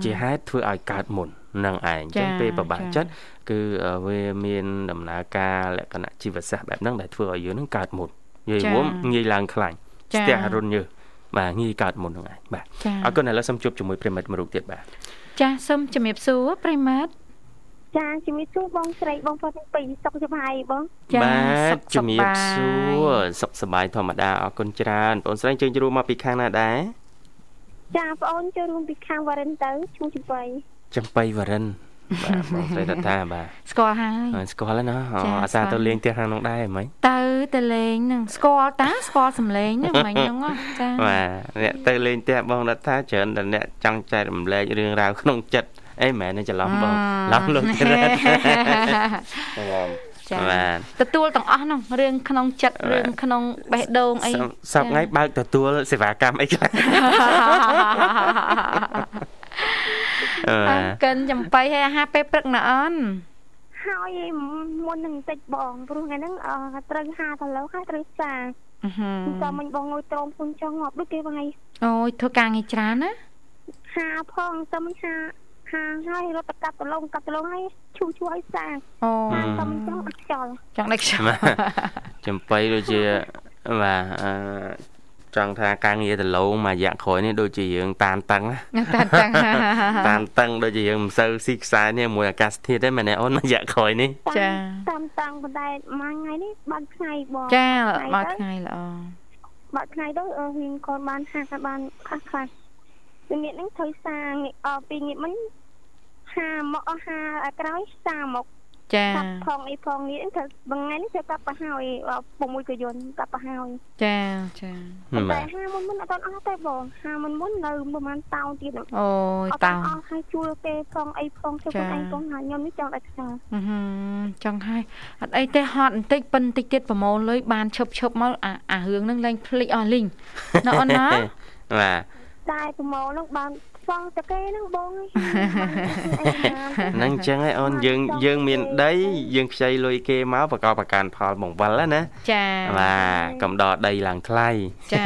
ជាហេតុធ្វើឲ្យកើតមុននឹងឯងអញ្ចឹងពេលប្របាក់ចិត្តគឺវាមានដំណើរការលក្ខណៈជីវសាស្ត្របែបហ្នឹងដែលធ្វើឲ្យយើងនឹងកើតមុននិយាយរួមងាយឡើងខ្លាញ់ស្ទះរុនយើបាទងាយកើតមុនហ្នឹងឯងបាទអរគុណឥឡូវសូមជួបជាមួយប្រិមិត្តមួយរូបទៀតបាទចាសូមជំរាបសួរប្រិមិត្ត ចាជំរាបសួរបងស្រីបងប្អូនទាំងពីរសុខសប្បាយបងចាបាទជំរាបសួរសុខសប្បាយធម្មតាអរគុណច្រើនបងស្រីជើញជួបមកពីខាងណាដែរចាបងអូនចូលរួមពីខាងវរិនទៅឈ្មោះចំបៃចំបៃវរិនបាទបងស្រីតតាបាទស្គាល់ហើយស្គាល់ហើយណាអាសាទៅលេងផ្ទះខាងនោះដែរហ្មងទៅទៅលេងនឹងស្គាល់តាស្គាល់សំឡេងហ្នឹងហ្មងហ្នឹងចាបាទអ្នកទៅលេងផ្ទះបងរដ្ឋាច្រើនតែអ្នកចង់ចែករំលែករឿងរ៉ាវក្នុងចិត្ត អីមែនទេច្រឡំបងឡំលោកច្រិតចាបាទទទួលទាំងអស់នោះរឿងក្នុងចិត្តរឿងក្នុងបេះដូងអីសប្ងៃបើកទទួលសេវាកម្មអីខ្លះអើកិនចំបៃឲ្យអាហារពេលព្រឹកណាអូនហើយមុននឹងតិចបងព្រោះថ្ងៃហ្នឹងត្រូវហាទៅលើហើយត្រូវសាអឺចាំមិញបងងុយត្រោមពុនចង់ងាប់ដូចគេបងឯងអូយធ្វើការងារច្រើនណាហាផងចាំមិញហា ហាហើយរត់ទៅកាត់ដលងកាត់ដលងហើយឈូឈូឲ្យសាអូចាំមិញចង់អត់ខ្យល់ចង់ដឹកខ្យល់ចំបៃដូចជាបាទអឺចង់ថាការងារដលងមួយរយៈក្រោយនេះដូចជាយើងតានតឹងតានតឹងតានតឹងដូចជាយើងមិនសូវស៊ីខ្សែនេះមួយអាកាសធាតុទេមែនទេអូនមួយរយៈក្រោយនេះចាតានតឹងប៉ុន្តែមួយថ្ងៃនេះបានថ្ងៃបងចាបានថ្ងៃល្អបានថ្ងៃទៅវិញគាត់បានហាក់បានខ្លះខ្លះពីងាកហ្នឹងត្រូវសាអពីងាកមិញ ហាមកអស់ហាក្រោយសាមកចាផងអីផងនេះត្រូវបងថ្ងៃនេះត្រូវកាប់ប្រហើយពុំមួយក៏យន្តកាប់ប្រហើយចាចាតែហាមុនមុនអត់អស់ទេបងហាមុនមុននៅប្រហែលតោនទៀតអូយតោនអស់ហើយជួលគេផងអីផងជួយខ្លួនឯងផងហើយខ្ញុំនេះចង់ដាច់ខ្សែចង់ហើយអត់អីទេហត់បន្តិចប៉ុនតិចទៀតប្រមូលលុយបានឈប់ឈប់មកអារឿងហ្នឹងលែងភ្លេចអស់លីងណ៎អូនណាបាទតែប្រមូលហ្នឹងបាន សងតគេហ្នឹងបងហ្នឹងអញ្ចឹងឯអូនយើងយើងមានដីយើងខ្ចីលុយគេមកប្រកបប្រកាន់ផលបង្វិលណាចាបាទកំដរដីឡើងថ្លៃចា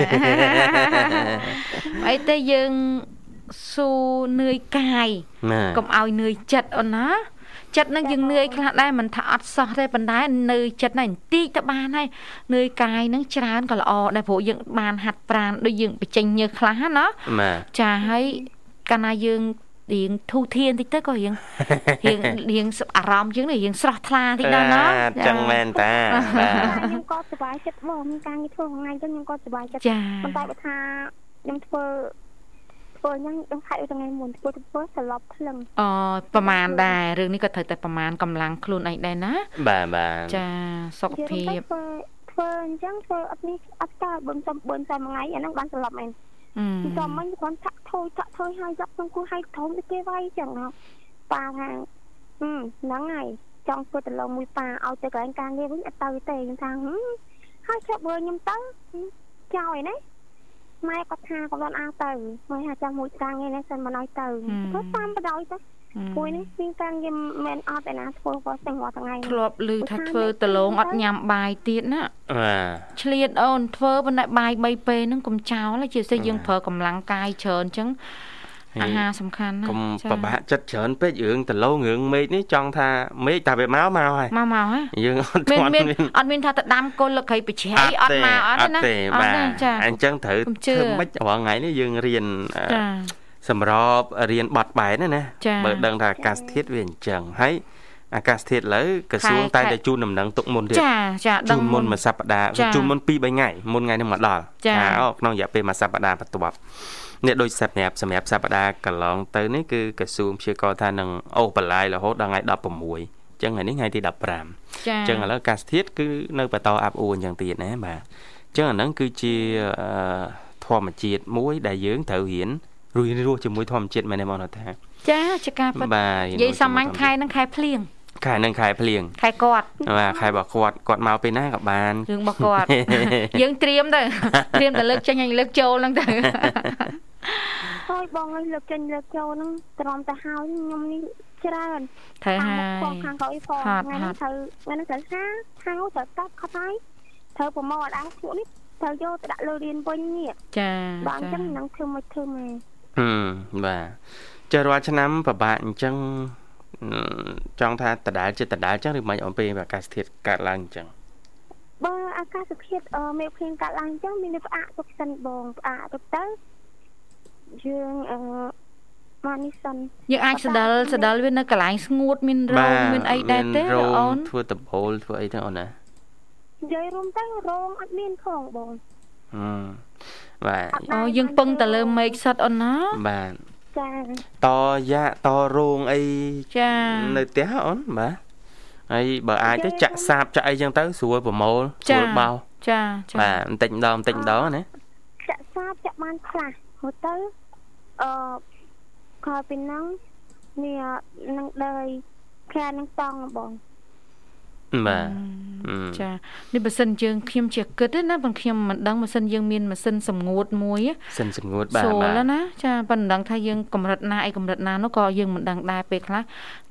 អីទៅយើងស៊ូនឿយកាយកុំឲ្យនឿយចិត្តអូនណាចិត្តនឹងយើងនឿយខ្លះដែរមិនថាអត់សោះទេប៉ុន្តែនៅចិត្តហ្នឹងបន្តិចទៅបានហើយនឿយកាយហ្នឹងច្រើនក៏ល្អដែរព្រោះយើងបានហាត់ប្រាណដូចយើងបញ្ចេញញើសខ្លះណាចាហើយ កាលណាយើងរៀងធូធានតិចទៅក៏រៀងរៀងរៀងអារម្មណ៍យើងនេះរៀងស្រស់ថ្លាតិចដល់ណាចឹងមែនតាបាទខ្ញុំក៏សុបាយចិត្តបងការងារធ្វើថ្ងៃទៅខ្ញុំក៏សុបាយចិត្តប៉ុន្តែបើថាខ្ញុំធ្វើធ្វើអញ្ចឹងខ្ញុំខែថ្ងៃមុនធ្វើធ្វើសន្លប់ភ្លឹងអូប្រហែលដែររឿងនេះក៏ត្រូវតែប្រហែលកម្លាំងខ្លួនឯងដែរណាបាទបាទចាសុខភាពធ្វើអញ្ចឹងធ្វើអត់នេះអត់កើតបើសុំបើសុំមួយថ្ងៃអាហ្នឹងបានសន្លប់មែន ចាំមិញគាត់ថាក់ថយថាក់ថយហើយយកក្នុងគូឲ្យធំដូចគេវាយចឹងណាប៉ាថាហ្នឹងហើយចង់ធ្វើទៅលងមួយប៉ាឲ្យទៅកន្លែងការងារវិញអត់ទៅទេខ្ញុំថាហើយចាប់បើខ្ញុំទៅចោលឯណាម៉ែគាត់ថាគាត់អត់ឲ្យទៅម៉ែថាចាំមួយការងារនេះសិនមិនឲ្យទៅធ្វើតាមបដ ாய் ទៅ មួយនេះមានការងារមិនអត់ឯណាធ្វើគាត់ទាំងរាល់ថ្ងៃធ្លាប់ឮថាធ្វើដលងអត់ញ៉ាំបាយទៀតណាបាទឆ្លៀតអូនធ្វើប៉ុន្តែបាយ3ពេលហ្នឹងកុំចោលជាពិសេសយើងប្រើកម្លាំងកាយច្រើនអញ្ចឹងអាហារសំខាន់ណាកុំប្របាក់ចិត្តច្រើនពេករឿងដលងរឿងមេឃនេះចង់ថាមេឃតែវាមកមកហើយមកមកហើយយើងអត់មានមានអត់មានថាទៅដាំគល់លកៃបច្ឆៃអត់មកអត់ណាអត់ទេបាទអញ្ចឹងត្រូវធ្វើម៉េចរាល់ថ្ងៃនេះយើងរៀនចា សម្របរៀនបត់បែនណាណាបើដឹងថាអាកាសធាតុវាអញ្ចឹងហើយអាកាសធាតុលើក្រសួងតែតែជូនដំណឹងទុកមុនទៀតចាចាជូនមុនមួយសប្តាហ៍ជូនមុន2 3ថ្ងៃមុនថ្ងៃនេះមកដល់ថាក្នុងរយៈពេលមួយសប្តាហ៍បន្ទាប់នេះដូចសម្រាប់សម្រាប់សប្តាហ៍កន្លងទៅនេះគឺក្រសួងព្យាករថានឹងអូសបន្លាយរហូតដល់ថ្ងៃ16អញ្ចឹងថ្ងៃនេះថ្ងៃទី15ចាអញ្ចឹងឥឡូវអាកាសធាតុគឺនៅបន្តអាប់អួរអញ្ចឹងទៀតណាបាទអញ្ចឹងអាហ្នឹងគឺជាធម្មជាតិមួយដែលយើងត្រូវរៀន រួយរស់ជាមួយធម្មជាតិមែនទេបងថាចាចការពិតបាទនិយាយសាមញ្ញខែនឹងខែភ្លៀងខែនឹងខែភ្លៀងខែគាត់បាទខែរបស់គាត់គាត់មកពេលណាក៏បានរឿងរបស់គាត់យើងត្រៀមទៅត្រៀមតែលើកចេញហើយលើកចូលហ្នឹងទៅហើយបងឲ្យលើកចេញលើកចូលហ្នឹងត្រមទៅហើយខ្ញុំនេះច្រើនត្រូវហើយខាងក្រោយផងថ្ងៃនេះត្រូវថ្ងៃនេះត្រូវហាហៅត្រូវកាត់ខត់ហើយត្រូវប្រមូលអត់អាឈ្មោះនេះត្រូវយកទៅដាក់លើរៀនវិញនេះចាបាទអញ្ចឹងនឹងធ្វើមិនធ្វើមក ហឹមបាទចារាល់ឆ្នាំពិបាកអញ្ចឹងចង់ថាដដែលចិត្តដដែលអញ្ចឹងឬមិនអំពីអាកាសធាតុកើតឡើងអញ្ចឹងបើអាកាសធាតុមេភ្លៀងកើតឡើងអញ្ចឹងមានផ្អាកទុកសិនបងផ្អាកទុកទៅយើងអឺមកនេះសិនយើងអាចស្ដាល់ស្ដាល់វានៅកន្លែងស្ងួតមានរោងមានអីដែរទេអូនធ្វើដបូលធ្វើអីទៅអូនណានិយាយរួមទៅរោងអត់មានផងបងហឹម បាទអូយើងពឹងតែលើមេឃសិតអូនណាបាទចាតយ៉ាតរោងអីចានៅផ្ទះអូនបាទហើយបើអាចទៅចាក់សាបចាក់អីចឹងទៅស្រួលប្រមូលស្រួលបោចាចាបាទបន្តិចម្ដងបន្តិចម្ដងណាចាក់សាបចាក់បានខ្លះហូតទៅអឺក្រោយពីហ្នឹងនេះនឹងដើរខែនឹងតង់បង បាទចានេះបើសិនយើងខ្ញុំជាគិតណាបងខ្ញុំមិនដឹងបើសិនយើងមានម៉ាស៊ីនសម្ងួតមួយម៉ាស៊ីនសម្ងួតបាទបាទណាចាប៉ុន្តែដឹងថាយើងកម្រិតណាអីកម្រិតណានោះក៏យើងមិនដឹងដែរពេលខ្លះ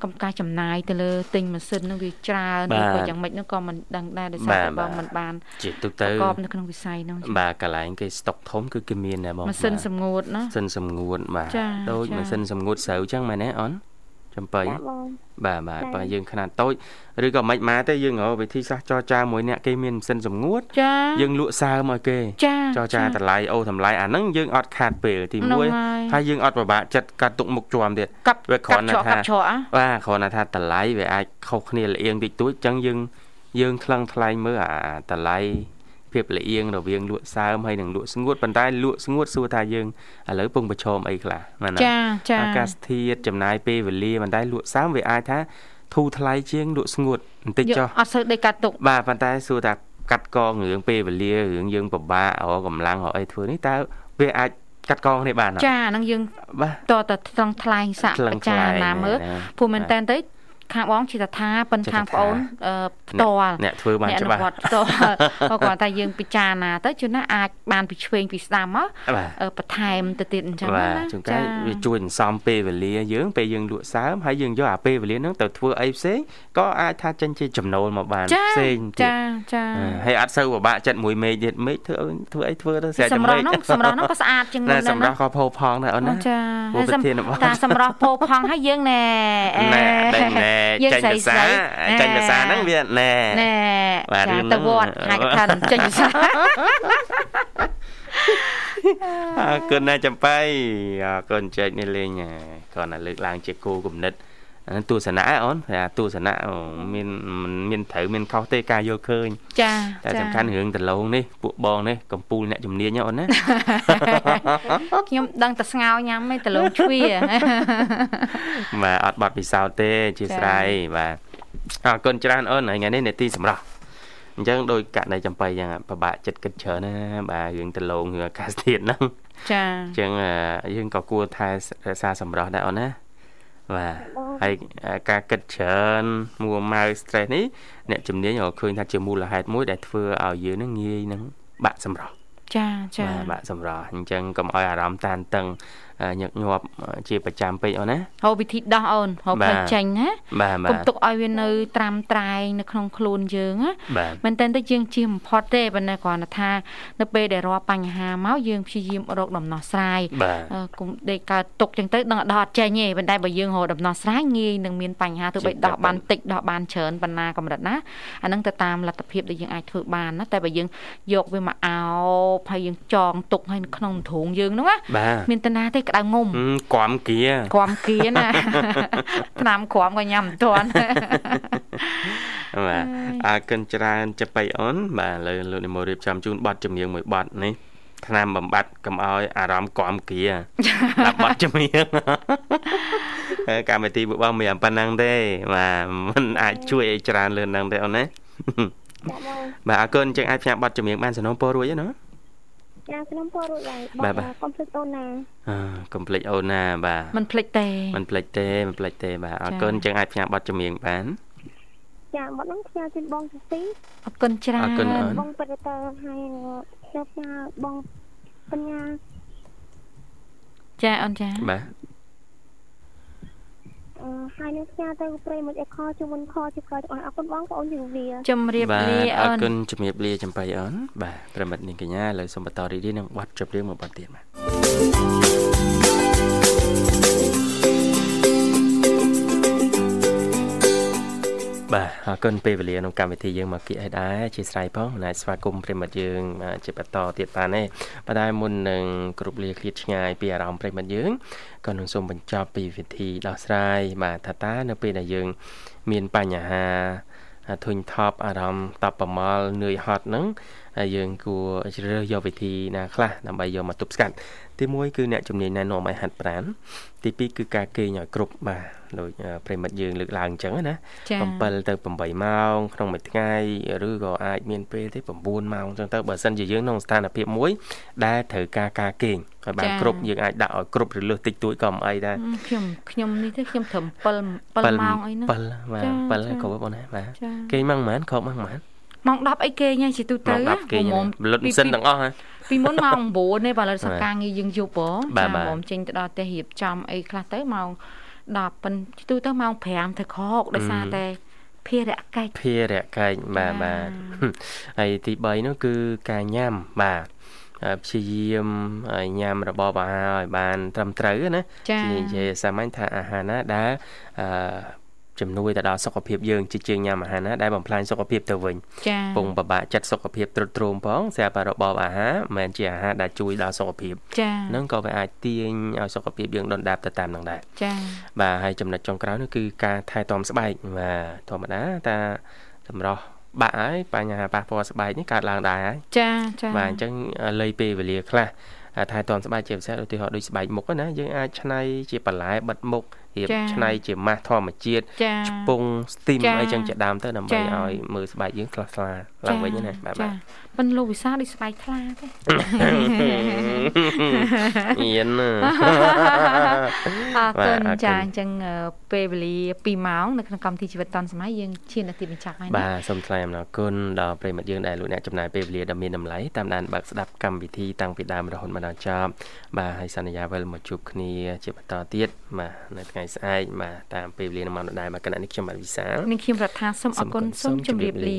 កំការចំណាយទៅលើទិញម៉ាស៊ីននោះវាច្រើនឬក៏យ៉ាងម៉េចនោះក៏មិនដឹងដែរដោយសារតែបងមិនបានជាទូទៅប្រកបនៅក្នុងវិស័យនោះបាទកន្លែងគេស្តុកធំគឺគេមានដែរបងម៉ាស៊ីនសម្ងួតណាម៉ាស៊ីនសម្ងួតបាទដូចម៉ាស៊ីនសម្ងួតស្រូវចឹងមែនទេអូន ចំបៃបាទបាទបើយើងខ្នាតតូចឬក៏មិនមកទេយើងរកវិធីសាស្ត្រចរចាមួយអ្នកគេមានម៉ាស៊ីនសម្ងួតយើងលក់សើមឲ្យគេចរចាតម្លៃអូតម្លៃអាហ្នឹងយើងអត់ខាតពេលទី1ហើយយើងអត់ពិបាកចិត្តកាត់ទុកមុខជាប់ទៀតវាគ្រាន់តែថាបាទគ្រាន់តែថាតម្លៃវាអាចខុសគ្នាលៀងតិចតួចអញ្ចឹងយើងយើងថ្លឹងថ្លែងមើលអាតម្លៃ ភាពលៀងរវាងលក់សើមហើយនិងលក់ស្ងួតប៉ុន្តែលក់ស្ងួតសួរថាយើងឥឡូវពងប្រឈមអីខ្លះមែនទេចាចាអាកាសធាតុចំណាយពេលវេលាប៉ុន្តែលក់សើមវាអាចថាធូរថ្លៃជាងលក់ស្ងួតបន្តិចចុះអត់សូវដេកកាត់ទុកបាទប៉ុន្តែសួរថាកាត់កងរឿងពេលវេលារឿងយើងពិបាករកកម្លាំងរកអីធ្វើនេះតើវាអាចកាត់កងនេះបានចាហ្នឹងយើងតតត្រង់ថ្លែងសាក់បច្ចាណាមើលព្រោះមែនតើទៅ ខាងបងជាតថាប៉ុន្តែខាងប្អូនផ្ទាល់អ្នកធ្វើបានច្បាស់ផ្ទាល់គាត់តែយើងពិចារណាទៅជួនណាអាចបានពីឆ្វេងពីស្ដាំមកបន្ថែមទៅទៀតអញ្ចឹងណាជួនកាលវាជួយសន្សំពេលវេលាយើងពេលយើងលក់សើមហើយយើងយកអាពេលវេលាហ្នឹងទៅធ្វើអីផ្សេងក៏អាចថាចេញជាចំណូលមកបានផ្សេងទៀតចាចាហើយអត់សូវពិបាកចិត្តមួយមេឃទៀតមេឃធ្វើធ្វើអីធ្វើទៅស្រែចម្មេឃសម្រស់ហ្នឹងសម្រស់ហ្នឹងក៏ស្អាតជាងមុនដែរសម្រស់ក៏ផោផងដែរអូនណាចាហើយតាសម្រស់ផោផងហើយយើងណែណែដឹងណែចេញភាសាចេញភាសាហ្នឹងវាណែណែបាទរឿងទៅវត្តហាច់ថាចេញភាសាអរគុណណាស់ចំបៃអរគុណចែកនេះលេងគ្រាន់តែលើកឡើងជាគោគំនិត អាទស្សនៈអូនថាទស្សនៈមានមានត្រូវមានខុសទេការយល់ឃើញចាតែសំខាន់រឿងដលងនេះពួកបងនេះកំពូលអ្នកជំនាញអូនណាខ្ញុំដឹងតែស្ងោញ៉ាំឯងដលងជ្វាបាទអត់បាត់ពិសោធន៍ទេជាស្រ័យបាទអរគុណច្រើនអូនថ្ងៃនេះនេតិសម្រាប់អញ្ចឹងដោយករណីចំបៃយ៉ាងពិបាកចិត្តគិតច្រើនណាបាទរឿងដលងរឿងអាកាសធាតុហ្នឹងចាអញ្ចឹងយើងក៏គួរថែរក្សាសម្រស់ដែរអូនណា បាទហើយការគិតច្រើនមួម៉ៅ stress នេះអ្នកជំនាញក៏ឃើញថាជាមូលហេតុមួយដែលធ្វើឲ្យយើងនឹងងាយនឹងបាក់សម្រស់ចាចាបាក់សម្រស់អញ្ចឹងកុំឲ្យអារម្មណ៍តានតឹង ញឹកញាប់ជាប្រចាំពេកអូនណាហៅវិធីដោះអូនហៅផ្លេចចេញណាកុំទុកឲ្យវានៅ ត្រាំត្រែងនៅក្នុងខ្លួនយើងណាមែនតើទៅយើងជាបំផុតទេប៉ុន្តែគ្រាន់តែថានៅពេលដែលរាល់បញ្ហាមកយើងព្យាយាមរកដំណោះស្រាយគុំដេកកើតទុកចឹងទៅដឹងដោះអត់ចេញទេប៉ុន្តែបើយើងរកដំណោះស្រាយងាយនឹងមានបញ្ហាទោះបីដោះបានតិចដោះបានច្រើនប៉ុណ្ណាកម្រិតណាអាហ្នឹងទៅតាមលទ្ធភាពដែលយើងអាចធ្វើបានណាតែបើយើងយកវាមកអោបហើយយើងចងទុកឲ្យក្នុងធុងយើងហ្នឹងណាមានតាណាទេក្តៅងុំគំគៀគំគៀណាឆ្នាំគំក៏ញ៉ាំមិនទាន់បាទអរគុណច្រើនចាប់បៃអូនបាទលើលោកនិមលរៀបចំជូនប័ណ្ណចម្រៀងមួយប័ណ្ណនេះឆ្នាំបំបត្តិកុំឲ្យអារម្មណ៍គំគៀដាក់ប័ណ្ណចម្រៀងកម្មវិធីពួកបងមានប៉ុណ្ណឹងទេបាទมันអាចជួយឲ្យច្រើនលឿនហ្នឹងទេអូនណាបាទអរគុណចឹងអាចផ្សាយប័ណ្ណចម្រៀងបានសំណូមពររួចទេណា ចាខ្ញុំពោរួចហើយបាទកុំភ្លេចអូនណាអឺកុំភ្លេចអូនណាបាទមិនភ្លេចទេមិនភ្លេចទេមិនភ្លេចទេបាទអរគុណចឹងអាចផ្សាយប័ណ្ណចម្រៀងបានចាមកហ្នឹងផ្ញើជូនបងសុស៊ីអរគុណច្រើនអរគុណបងបរិតើហើយខ្ញុំផ្ញើបងបញ្ញាចាអូនចាបាទអឺ ហើយនឹងផ្ញើទៅប្រិមិត្តអេខជុំមុនខជាក្រោយទាំងអស់អរគុណបងប្អូនជំរាបជំរាបលាអូនអរគុណជំរាបលាចំបៃអូនបាទប្រិមិត្តនាងកញ្ញាឥឡូវសូមបន្តរីករាយនឹងបទជប់រៀងមួយបទទៀតបាទ បាទអរគុណពេលវេលាក្នុងកម្មវិធីយើងមកគៀកឲ្យដែរជាស្រ័យផងមិនអាចស្វាគមន៍ប្រិមិត្តយើងជាបន្តទៀតបានទេប៉ុន្តែមុននឹងគ្រប់លាឃ្លាតឆ្ងាយពីអារម្មណ៍ប្រិមិត្តយើងក៏នឹងសូមបញ្ចប់ពីវិធីដោះស្រាយបាទថាតើនៅពេលដែលយើង មានបញ្ហាធុញថប់អារម្មណ៍តបប្រមល់នឿយហត់ហ្នឹង យើងគួរជ្រើសរើសយកវិធីណាខ្លះដើម្បីយកមកទប់ស្កាត់ទី1គឺអ្នកជំនាញណែនាំឲ្យហាត់ប្រាណទី2គឺការគេងឲ្យគ្រប់បាទដូចប្រិមិត្តយើងលើកឡើងអញ្ចឹងណា7ទៅ8ម៉ោងក្នុងមួយថ្ងៃឬក៏អាចមានពេលទេ9ម៉ោងអញ្ចឹងទៅបើសិនជាយើងក្នុងស្ថានភាពមួយ ដែលត្រូវការការគេងឲ្យបានគ្រប់យើងអាចដាក់ឲ្យគ្រប់ឬលើសតិចតួចក៏មិនអីដែរខ្ញុំខ្ញុំនេះទេខ្ញុំត្រឹម7 7ម៉ោងអីហ្នឹង7បាទ7គ្រប់បងណាបាទគេងម៉ោងប៉ុន្មានគ្រប់ម៉ោងប៉ុន្មាន ម៉ោង10អីគេញ៉ៃជាទូទៅម៉ោង10គេលុតម៉ាស៊ីនទាំងអស់ពីមុនម៉ោង9ទេបើឥឡូវសកាងារយើងយប់ហ៎ចាមុំចេញទៅដល់ផ្ទះរៀបចំអីខ្លះទៅម៉ោង10ប៉ុន្តែទូទៅម៉ោង5ទៅខកដោយសារតែភារៈកិច្ចភារៈកិច្ចបាទបាទហើយទី3នោះគឺការញ៉ាំបាទព្យាយាមញ៉ាំរបបអាហារឲ្យបានត្រឹមត្រូវណានិយាយសាមញ្ញថាអាហារណាដែលអឺ ជំនួយទៅដល់សុខភាពយើងជាជាងញ៉ាំអាហារណាដែលបំផ្លាញសុខភាពទៅវិញចា៎ពងបបាក់ចិត្តសុខភាពទ្រុឌទ្រោមផងស្រាប់តែរបបអាហារមិនមែនជាអាហារដែលជួយដល់សុខភាពចា៎នឹងក៏វាអាចទាញឲ្យសុខភាពយើងដុនដាបទៅតាមនឹងដែរចា៎បាទហើយចំណុចចុងក្រោយនោះគឺការថែទាំស្បែកបាទធម្មតាតាសម្រស់បាក់ហើយបញ្ហាប៉ះពាល់ស្បែកនេះកើតឡើងដែរហើយចាចាបាទអញ្ចឹងលៃពេលវេលាខ្លះថែទាំស្បែកជាពិសេសឧទាហរណ៍ដូចស្បែកមុខណាយើងអាចឆ្នៃជាបន្លែបិទមុខ រៀបឆ្នៃជាម៉ាស់ធម្មជាតិឆ្ពងស្ទីមអីចឹងជាដើមទៅដើម្បីឲ្យមើលស្បែកយើងថ្លាថ្លាឡើងវិញណាបាទបាទ ប៉ុន្តែលោកវិសាដូចស្បែកថ្លាទេមានអរគុណចាអញ្ចឹងពេលវេលា2ម៉ោងនៅក្នុងកម្មវិធីជីវិតឌុនសម័យយើងឈានដល់ទីបញ្ចប់ហើយបាទសូមថ្លែងអំណរគុណដល់ប្រិមិត្តយើងដែលលោកអ្នកចំណាយពេលវេលាដ៏មានតម្លៃតាមដានបើកស្ដាប់កម្មវិធីតាំងពីដើមរហូតមកដល់ចប់បាទហើយសន្យាវិលមកជួបគ្នាជាបន្តទៀតបាទនៅថ្ងៃស្អែកបាទតាមពេលវេលានឹងមកដល់ដែរមកគណៈនេះខ្ញុំបាទវិសាលនិងខ្ញុំរដ្ឋាសូមអរគុណសូមជម្រាបលា